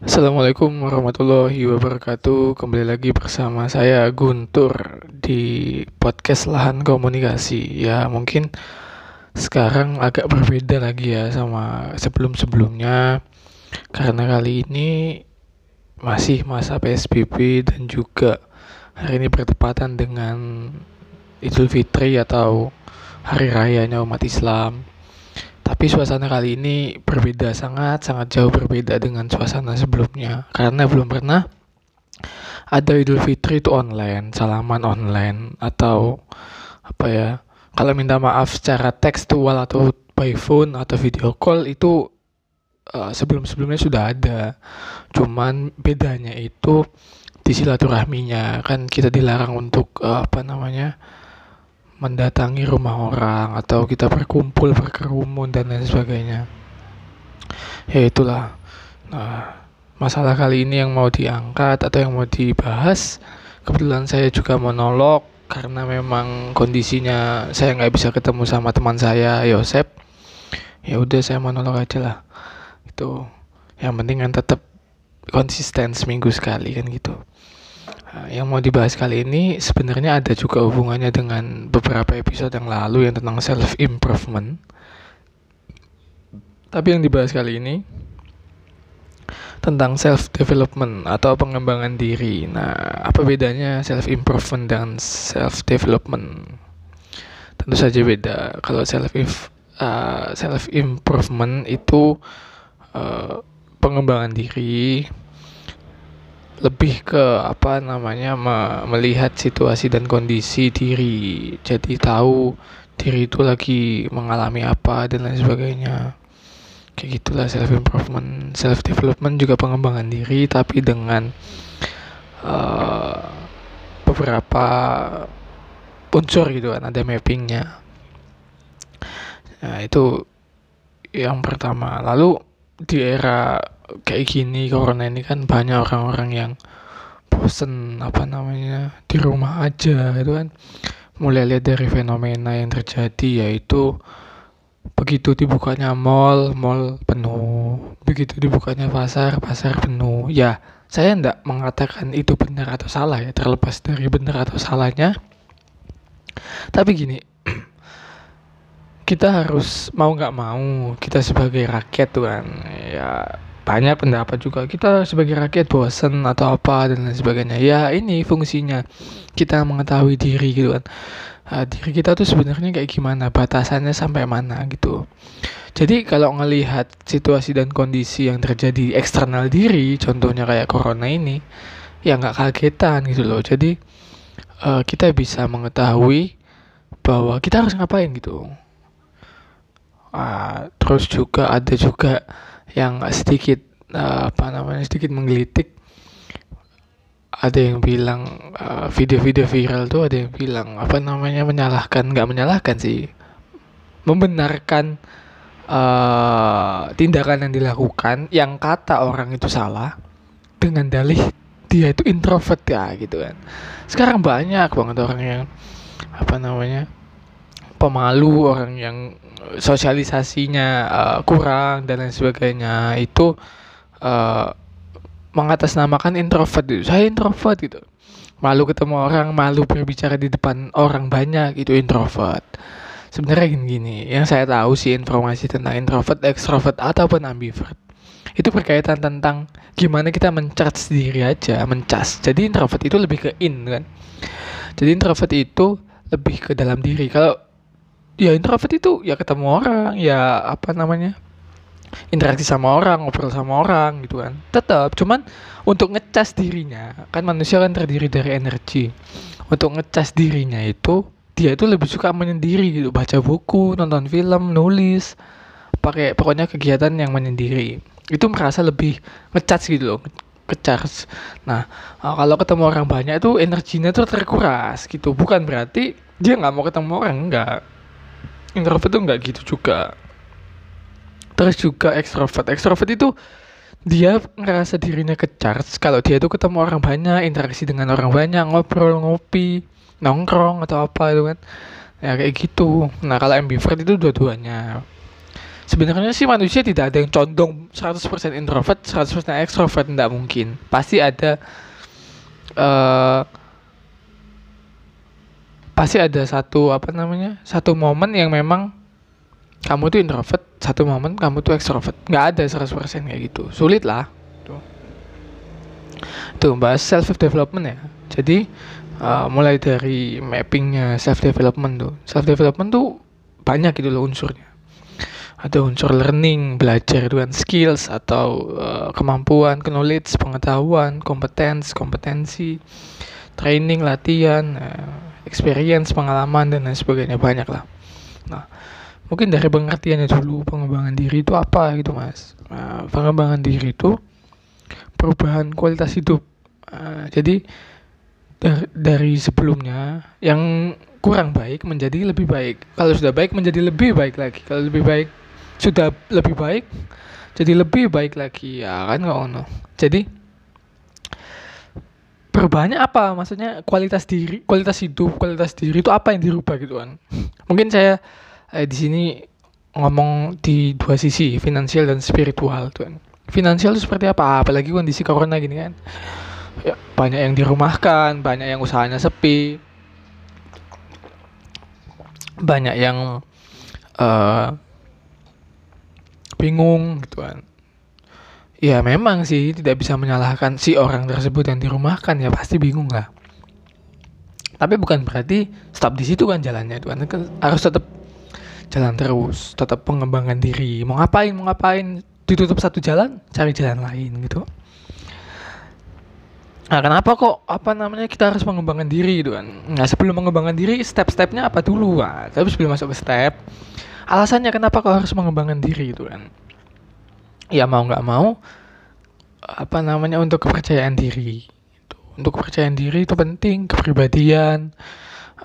Assalamualaikum warahmatullahi wabarakatuh. Kembali lagi bersama saya Guntur Di podcast Lahan Komunikasi. Ya mungkin sekarang agak berbeda lagi ya Sama sebelum-sebelumnya. Karena kali ini Masih masa PSBB Dan juga hari ini bertepatan dengan Idul Fitri atau Hari Rayanya umat Islam tapi suasana kali ini berbeda sangat sangat jauh berbeda dengan suasana sebelumnya karena belum pernah ada Idul Fitri itu online, salaman online atau apa ya? Kalau minta maaf secara tekstual atau by phone atau video call itu uh, sebelum-sebelumnya sudah ada. Cuman bedanya itu di silaturahminya kan kita dilarang untuk uh, apa namanya? Mendatangi rumah orang atau kita berkumpul berkerumun dan lain sebagainya. Ya itulah. Nah masalah kali ini yang mau diangkat atau yang mau dibahas kebetulan saya juga monolog karena memang kondisinya saya nggak bisa ketemu sama teman saya Yosep. Ya udah saya monolog aja lah. Itu. Yang penting kan tetap konsisten seminggu sekali kan gitu yang mau dibahas kali ini sebenarnya ada juga hubungannya dengan beberapa episode yang lalu yang tentang self improvement. Tapi yang dibahas kali ini tentang self development atau pengembangan diri. Nah, apa bedanya self improvement dan self development? Tentu saja beda. Kalau self uh, self improvement itu uh, pengembangan diri lebih ke apa namanya me melihat situasi dan kondisi diri. Jadi tahu diri itu lagi mengalami apa dan lain sebagainya. Kayak gitulah self improvement self development juga pengembangan diri tapi dengan uh, beberapa unsur gitu kan ada mappingnya. Nah itu yang pertama. Lalu di era kayak gini corona ini kan banyak orang-orang yang bosen apa namanya di rumah aja itu kan. Mulai lihat dari fenomena yang terjadi yaitu begitu dibukanya mall mall penuh. Begitu dibukanya pasar pasar penuh. Ya saya tidak mengatakan itu benar atau salah ya terlepas dari benar atau salahnya. Tapi gini kita harus mau nggak mau kita sebagai rakyat tuh kan ya banyak pendapat juga. Kita sebagai rakyat bosan atau apa dan lain sebagainya. Ya ini fungsinya kita mengetahui diri gitu kan. Nah, diri kita tuh sebenarnya kayak gimana batasannya sampai mana gitu. Jadi kalau ngelihat situasi dan kondisi yang terjadi di eksternal diri contohnya kayak corona ini ya nggak kagetan gitu loh. Jadi uh, kita bisa mengetahui bahwa kita harus ngapain gitu. Uh, terus juga ada juga yang sedikit uh, apa namanya sedikit menggelitik. Ada yang bilang uh, video-video viral tuh ada yang bilang apa namanya menyalahkan nggak menyalahkan sih. Membenarkan uh, tindakan yang dilakukan yang kata orang itu salah dengan dalih dia itu introvert ya gitu kan. Sekarang banyak banget orang yang apa namanya pemalu orang yang sosialisasinya uh, kurang dan lain sebagainya itu uh, mengatasnamakan introvert itu saya introvert gitu. Malu ketemu orang malu berbicara di depan orang banyak itu introvert. Sebenarnya gini gini yang saya tahu sih informasi tentang introvert extrovert ataupun ambivert itu berkaitan tentang gimana kita mencharge sendiri aja mencas jadi introvert itu lebih ke in kan? Jadi introvert itu lebih ke dalam diri. Kalau ya introvert itu ya ketemu orang ya apa namanya interaksi sama orang ngobrol sama orang gitu kan. Tetap cuman untuk ngecas dirinya kan manusia kan terdiri dari energi. Untuk ngecas dirinya itu dia itu lebih suka menyendiri gitu. Baca buku nonton film nulis pakai pokoknya kegiatan yang menyendiri. Itu merasa lebih ngecas gitu loh ngecas. Nah kalau ketemu orang banyak itu energinya tuh terkuras gitu. Bukan berarti dia nggak mau ketemu orang enggak introvert tuh nggak gitu juga. Terus juga ekstrovert ekstrovert itu dia ngerasa dirinya ke kalau dia tuh ketemu orang banyak interaksi dengan orang banyak ngobrol ngopi nongkrong atau apa itu kan. Ya kayak gitu. Nah kalau ambivert itu dua-duanya. Sebenarnya sih manusia tidak ada yang condong 100% introvert 100% extrovert tidak mungkin. Pasti ada uh, pasti ada satu apa namanya satu momen yang memang kamu tuh introvert satu momen kamu tuh extrovert. Nggak ada 100% kayak gitu. Sulit lah. Tuh tuh bahas self development ya. Jadi uh, mulai dari mappingnya self development tuh. Self development tuh banyak gitu loh unsurnya. Ada unsur learning, belajar dengan skills atau uh, kemampuan, knowledge, pengetahuan, kompetens, kompetensi, training, latihan, uh, experience, pengalaman dan lain sebagainya banyak lah. Nah, mungkin dari pengertiannya dulu pengembangan diri itu apa gitu mas. Nah, pengembangan diri itu perubahan kualitas hidup. Uh, jadi dari, dari sebelumnya yang kurang baik menjadi lebih baik. Kalau sudah baik menjadi lebih baik lagi. Kalau lebih baik sudah lebih baik jadi lebih baik lagi ya kan nggak ono jadi perubahannya apa? Maksudnya kualitas diri kualitas hidup kualitas diri itu apa yang dirubah gitu kan? Mungkin saya eh, di sini ngomong di dua sisi finansial dan spiritual tuh kan. Finansial itu seperti apa? Apalagi kondisi corona gini kan. Ya, banyak yang dirumahkan banyak yang usahanya sepi. Banyak yang uh, bingung gitu kan ya memang sih tidak bisa menyalahkan si orang tersebut yang dirumahkan ya pasti bingung lah tapi bukan berarti stop di situ kan jalannya itu kan harus tetap jalan terus tetap pengembangan diri mau ngapain mau ngapain ditutup satu jalan cari jalan lain gitu Nah, kenapa kok apa namanya kita harus mengembangkan diri gitu kan? Nah, sebelum mengembangkan diri, step-stepnya apa dulu? Nah, tapi sebelum masuk ke step, alasannya kenapa kau harus mengembangkan diri itu kan ya mau nggak mau apa namanya untuk kepercayaan diri itu untuk kepercayaan diri itu penting kepribadian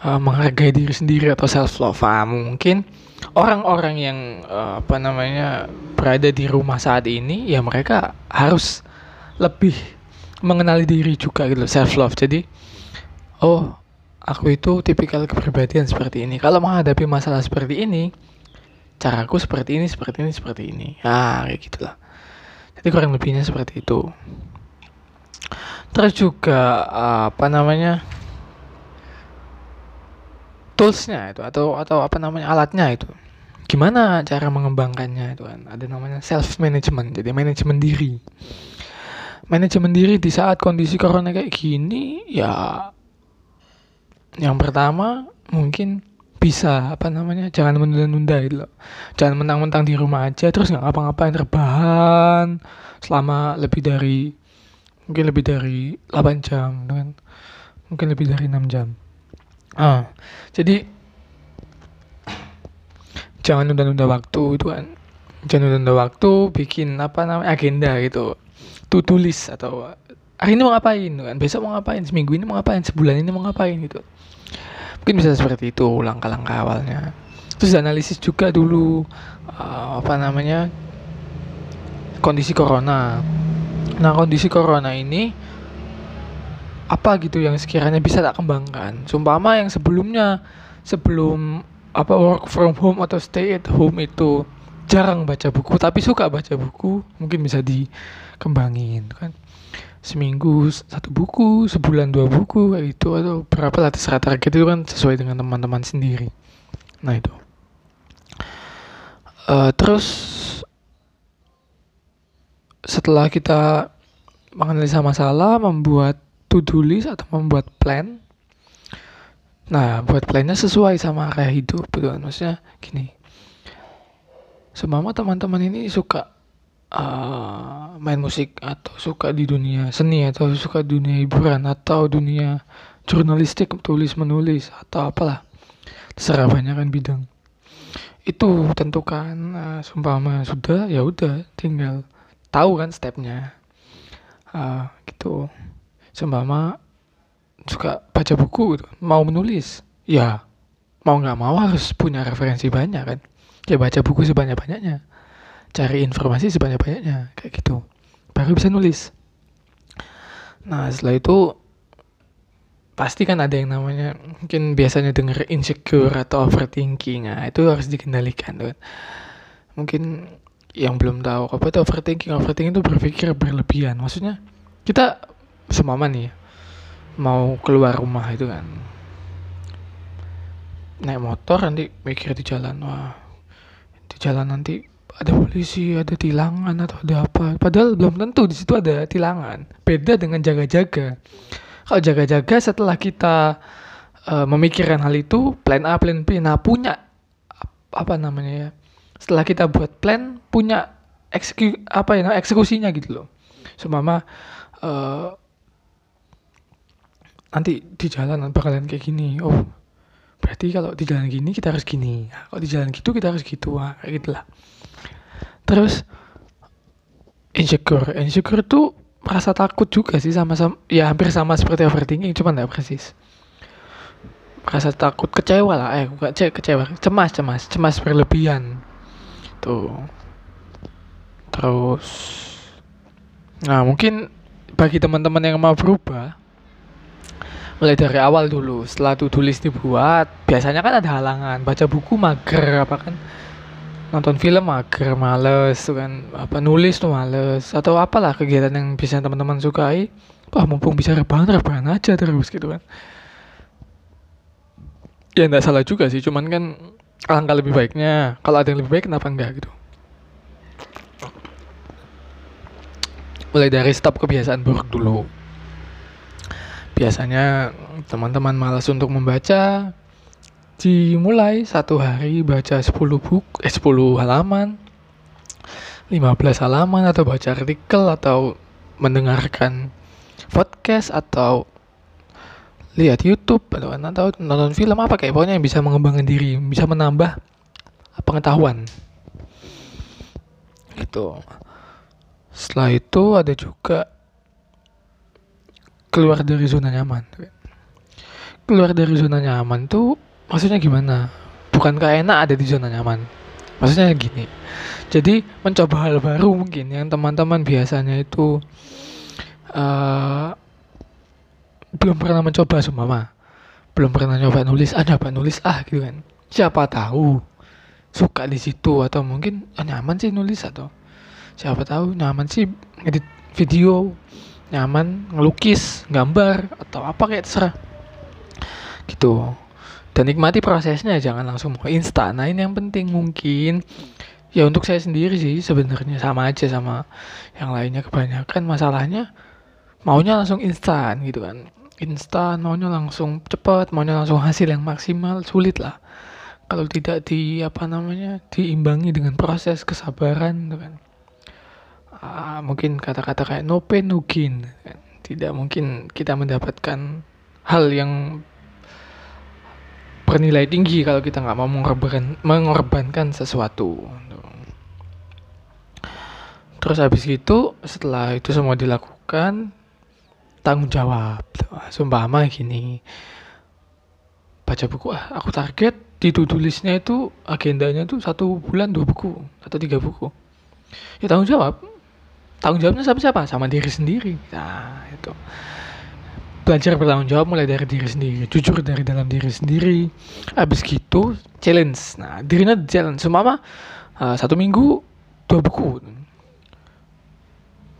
uh, menghargai diri sendiri atau self love ah, mungkin orang-orang yang uh, apa namanya berada di rumah saat ini ya mereka harus lebih mengenali diri juga gitu self love jadi oh aku itu tipikal kepribadian seperti ini. Kalau menghadapi masalah seperti ini caraku seperti ini seperti ini seperti ini. Ah kayak gitulah. Jadi kurang lebihnya seperti itu. Terus juga apa namanya toolsnya itu atau atau apa namanya alatnya itu. Gimana cara mengembangkannya itu kan? Ada namanya self management jadi manajemen diri. Manajemen diri di saat kondisi corona kayak gini ya yang pertama mungkin bisa apa namanya jangan menunda-nunda gitu loh. Jangan mentang-mentang di rumah aja terus nggak ngapa-ngapain terbahan selama lebih dari mungkin lebih dari 8 jam dengan mungkin lebih dari 6 jam. Ah jadi jangan nunda-nunda waktu itu kan. Jangan nunda-nunda waktu bikin apa namanya agenda gitu. Tuh tulis atau hari ini mau ngapain kan. Besok mau ngapain seminggu ini mau ngapain sebulan ini mau ngapain gitu mungkin bisa seperti itu langkah-langkah awalnya. Terus analisis juga dulu uh, apa namanya kondisi corona. Nah kondisi corona ini apa gitu yang sekiranya bisa tak kembangkan? Sumpama yang sebelumnya sebelum apa work from home atau stay at home itu jarang baca buku tapi suka baca buku mungkin bisa dikembangin kan seminggu satu buku, sebulan dua buku itu atau berapa lah terserah target itu kan sesuai dengan teman-teman sendiri. Nah itu. Uh, terus setelah kita menganalisa masalah, membuat to-do list atau membuat plan. Nah, buat plannya sesuai sama arah hidup, gitu kan. Maksudnya gini. Semua teman-teman ini suka uh, main musik atau suka di dunia seni atau suka dunia hiburan atau dunia jurnalistik tulis menulis atau apalah. Terserah banyak kan bidang. Itu tentukan uh, sumpama sudah ya udah tinggal tahu kan stepnya. Uh, gitu. Sumpama suka baca buku mau menulis ya mau nggak mau harus punya referensi banyak kan. Ya baca buku sebanyak banyaknya cari informasi sebanyak-banyaknya kayak gitu. Baru bisa nulis. Nah setelah itu pasti kan ada yang namanya mungkin biasanya denger insecure atau overthinking. Nah itu harus dikendalikan tuh mungkin yang belum tahu apa itu overthinking overthinking itu berpikir berlebihan. Maksudnya kita semama nih mau keluar rumah itu kan. Naik motor nanti mikir di jalan wah di jalan nanti ada polisi, ada tilangan atau ada apa. Padahal belum tentu di situ ada tilangan. Beda dengan jaga-jaga. Kalau jaga-jaga setelah kita uh, memikirkan hal itu, plan A, plan B, nah punya apa namanya ya? Setelah kita buat plan, punya ekseku apa ya eksekusinya gitu loh. Semama uh, nanti di jalan bakalan kayak gini. Oh, berarti kalau di jalan gini kita harus gini. Kalau di jalan gitu kita harus gitu. Wah, kayak gitulah. Terus insecure. Insecure tuh merasa takut juga sih sama sama ya hampir sama seperti overthinking cuma nggak persis. Merasa takut kecewa lah. Eh bukan kecewa. Cemas cemas. Cemas berlebihan. Tuh. Terus nah mungkin bagi teman-teman yang mau berubah mulai dari awal dulu setelah tuh tulis dibuat biasanya kan ada halangan. Baca buku mager apa kan? Nonton film mager males kan. Apa nulis tuh males atau apalah kegiatan yang bisa teman-teman sukai. Wah mumpung bisa rebahan rebahan aja terus gitu kan. Ya nggak salah juga sih cuman kan alangkah lebih baiknya kalau ada yang lebih baik kenapa enggak gitu. Mulai dari stop kebiasaan buruk dulu biasanya teman-teman malas untuk membaca dimulai satu hari baca 10 buku eh 10 halaman 15 halaman atau baca artikel atau mendengarkan podcast atau lihat YouTube atau nonton film apa kayak pokoknya yang bisa mengembangkan diri bisa menambah pengetahuan. Itu setelah itu ada juga keluar dari zona nyaman. Keluar dari zona nyaman tuh maksudnya gimana? Bukankah enak ada di zona nyaman? Maksudnya gini. Jadi mencoba hal baru mungkin yang teman-teman biasanya itu uh, belum pernah mencoba mah belum pernah nyoba nulis ada apa nulis ah gitu kan. Siapa tahu suka di situ atau mungkin oh, nyaman sih nulis atau siapa tahu nyaman sih edit video nyaman ngelukis gambar atau apa kayak terserah. Gitu. Dan nikmati prosesnya jangan langsung mau instan nah ini yang penting mungkin. Ya untuk saya sendiri sih sebenarnya sama aja sama yang lainnya. Kebanyakan masalahnya maunya langsung instan gitu kan. Instan maunya langsung cepat maunya langsung hasil yang maksimal sulit lah. Kalau tidak di apa namanya diimbangi dengan proses kesabaran gitu kan ah, mungkin kata-kata kayak no pain no gain tidak mungkin kita mendapatkan hal yang bernilai tinggi kalau kita nggak mau mengorbankan, mengorbankan sesuatu. Terus habis itu setelah itu semua dilakukan tanggung jawab. Sumpah mah gini. Baca buku ah aku target di to-do listnya itu agendanya tuh satu bulan dua buku atau tiga buku. Ya tanggung jawab. Tanggung jawabnya sama siapa? Sama diri sendiri. Nah, itu. Belajar bertanggung jawab mulai dari diri sendiri jujur dari dalam diri sendiri. Habis gitu challenge. Nah dirinya challenge. Semua mah uh, satu minggu dua buku.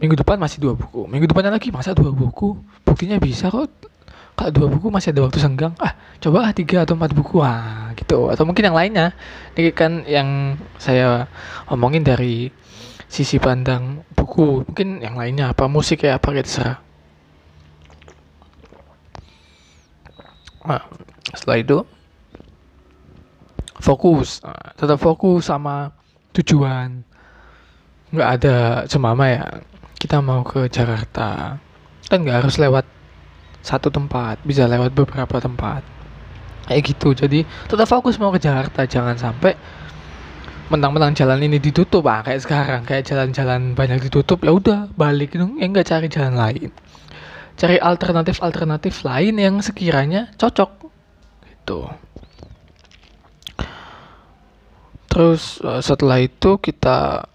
Minggu depan masih dua buku. Minggu depannya lagi masa dua buku? Buktinya bisa kok. Kalau dua buku masih ada waktu senggang. Ah coba ah tiga atau empat buku. Ah gitu. Atau mungkin yang lainnya. Ini kan yang saya omongin dari sisi pandang buku mungkin yang lainnya apa musik ya apa gitu Nah, setelah itu fokus, tetap fokus sama tujuan. Nggak ada semama ya. Kita mau ke Jakarta, kan nggak harus lewat satu tempat, bisa lewat beberapa tempat. Kayak gitu. Jadi tetap fokus mau ke Jakarta, jangan sampai mentang-mentang jalan ini ditutup ah kayak sekarang kayak jalan-jalan banyak ditutup ya udah balik dong ya nggak cari jalan lain cari alternatif-alternatif lain yang sekiranya cocok gitu. Terus uh, setelah itu kita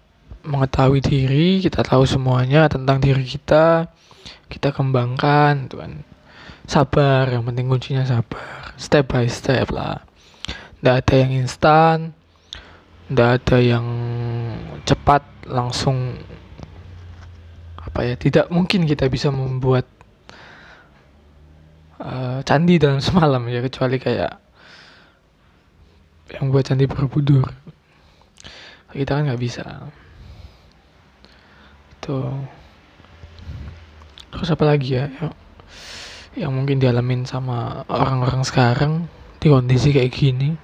mengetahui diri, kita tahu semuanya tentang diri kita, kita kembangkan, gitu kan. Sabar, yang penting kuncinya sabar. Step by step lah. Nggak ada yang instan, nggak ada yang cepat langsung apa ya tidak mungkin kita bisa membuat uh, candi dalam semalam ya kecuali kayak yang buat candi Borobudur. Kita kan nggak bisa. Itu. Terus apa lagi ya yang mungkin dialamin sama orang-orang sekarang di kondisi kayak gini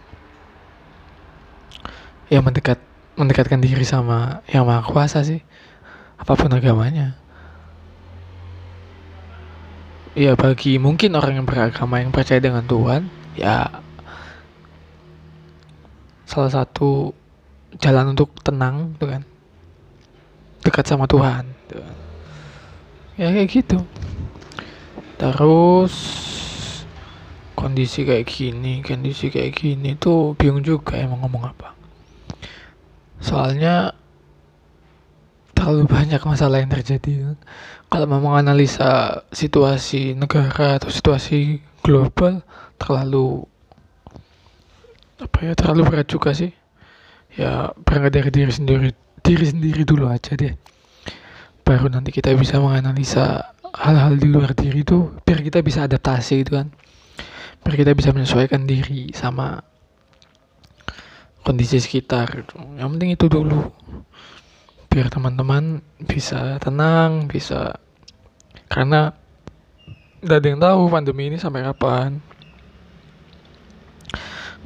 ya mendekat mendekatkan diri sama yang maha kuasa sih apa pun agamanya ya bagi mungkin orang yang beragama yang percaya dengan Tuhan ya salah satu jalan untuk tenang tuh kan dekat sama Tuhan tuh. Kan. ya kayak gitu terus kondisi kayak gini kondisi kayak gini tuh bingung juga emang ngomong apa soalnya terlalu banyak masalah yang terjadi kalau mau menganalisa situasi negara atau situasi global terlalu apa ya terlalu berat juga sih. Ya berangkat dari diri sendiri diri sendiri dulu aja deh. Baru nanti kita bisa menganalisa hal-hal di luar diri itu biar kita bisa adaptasi gitu kan. Biar kita bisa menyesuaikan diri sama kondisi sekitar yang penting itu dulu. Biar teman-teman bisa tenang bisa karena nggak ada yang tahu pandemi ini sampai kapan.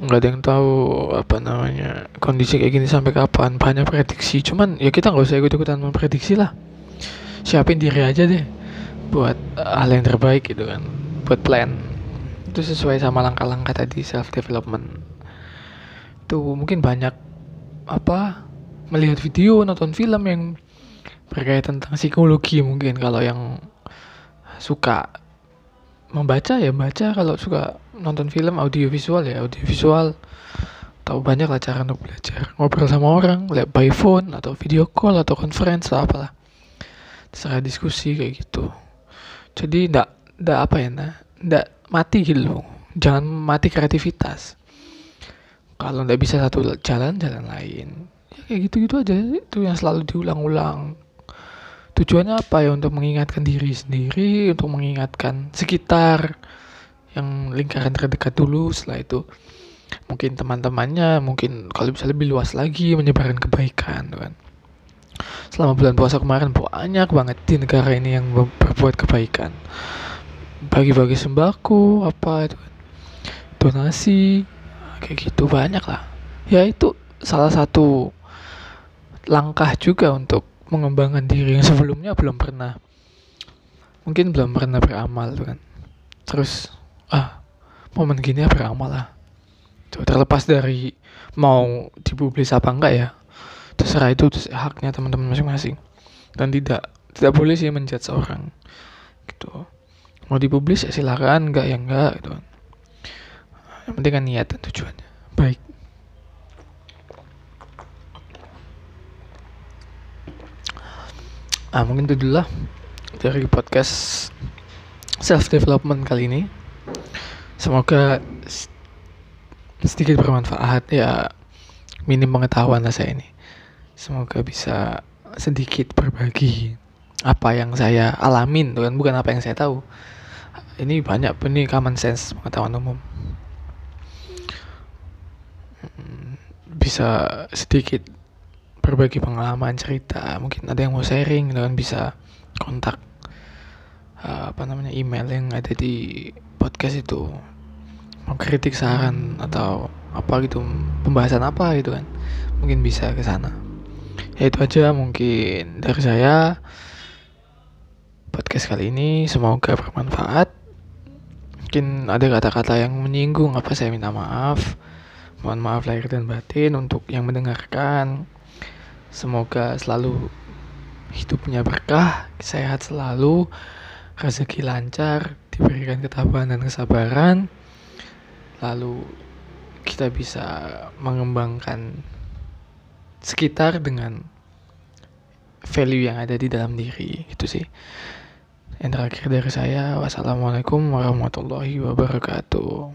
Nggak ada yang tahu apa namanya kondisi kayak gini sampai kapan. Banyak prediksi. Cuman ya kita nggak usah ikut-ikutan memprediksi lah. Siapin diri aja deh buat hal yang terbaik gitu kan. Buat plan. Itu sesuai sama langkah-langkah tadi self development itu mungkin banyak apa melihat video nonton film yang berkaitan tentang psikologi mungkin kalau yang suka membaca ya baca kalau suka nonton film audio visual ya audio visual tahu banyak lah cara untuk belajar. Ngobrol sama orang lihat by phone atau video call atau conference atau apalah. Terserah diskusi kayak gitu. Jadi ndak ndak apa ya ndak mati gitu jangan mati kreativitas kalau nggak bisa satu jalan jalan lain. Ya kayak gitu-gitu aja. Itu yang selalu diulang-ulang. Tujuannya apa ya? Untuk mengingatkan diri sendiri untuk mengingatkan sekitar yang lingkaran terdekat dulu. Setelah itu mungkin teman-temannya mungkin kalau bisa lebih luas lagi menyebarkan kebaikan kan. Selama bulan puasa kemarin banyak banget di negara ini yang berbuat kebaikan. Bagi-bagi sembako apa itu kan. Donasi kayak gitu banyak lah. Ya itu salah satu langkah juga untuk mengembangkan diri yang sebelumnya belum pernah mungkin belum pernah beramal kan. Terus ah momen gini ya beramal lah. Tuh, terlepas dari mau dipublis apa enggak ya terserah itu haknya teman-teman masing-masing. Dan tidak tidak boleh sih menjudge seorang gitu. Mau dipublis ya silakan enggak ya enggak gitu kan yang penting kan niat dan tujuannya. Baik. Ah mungkin itu dulu lah dari podcast self development kali ini. Semoga sedikit bermanfaat. Ya minim pengetahuan lah saya ini. Semoga bisa sedikit berbagi apa yang saya alamin kan bukan apa yang saya tahu. Ini banyak ini common sense pengetahuan umum bisa sedikit berbagi pengalaman cerita mungkin ada yang mau sharing dan bisa kontak uh, apa namanya email yang ada di podcast itu. Mau kritik saran atau apa gitu pembahasan apa gitu kan mungkin bisa ke sana. Ya itu aja mungkin dari saya. Podcast kali ini semoga bermanfaat. Mungkin ada kata-kata yang menyinggung apa saya minta maaf Mohon maaf lahir dan batin untuk yang mendengarkan. Semoga selalu hidupnya berkah, sehat selalu, rezeki lancar, diberikan ketabahan dan kesabaran. Lalu kita bisa mengembangkan sekitar dengan value yang ada di dalam diri itu sih yang terakhir dari saya wassalamualaikum warahmatullahi wabarakatuh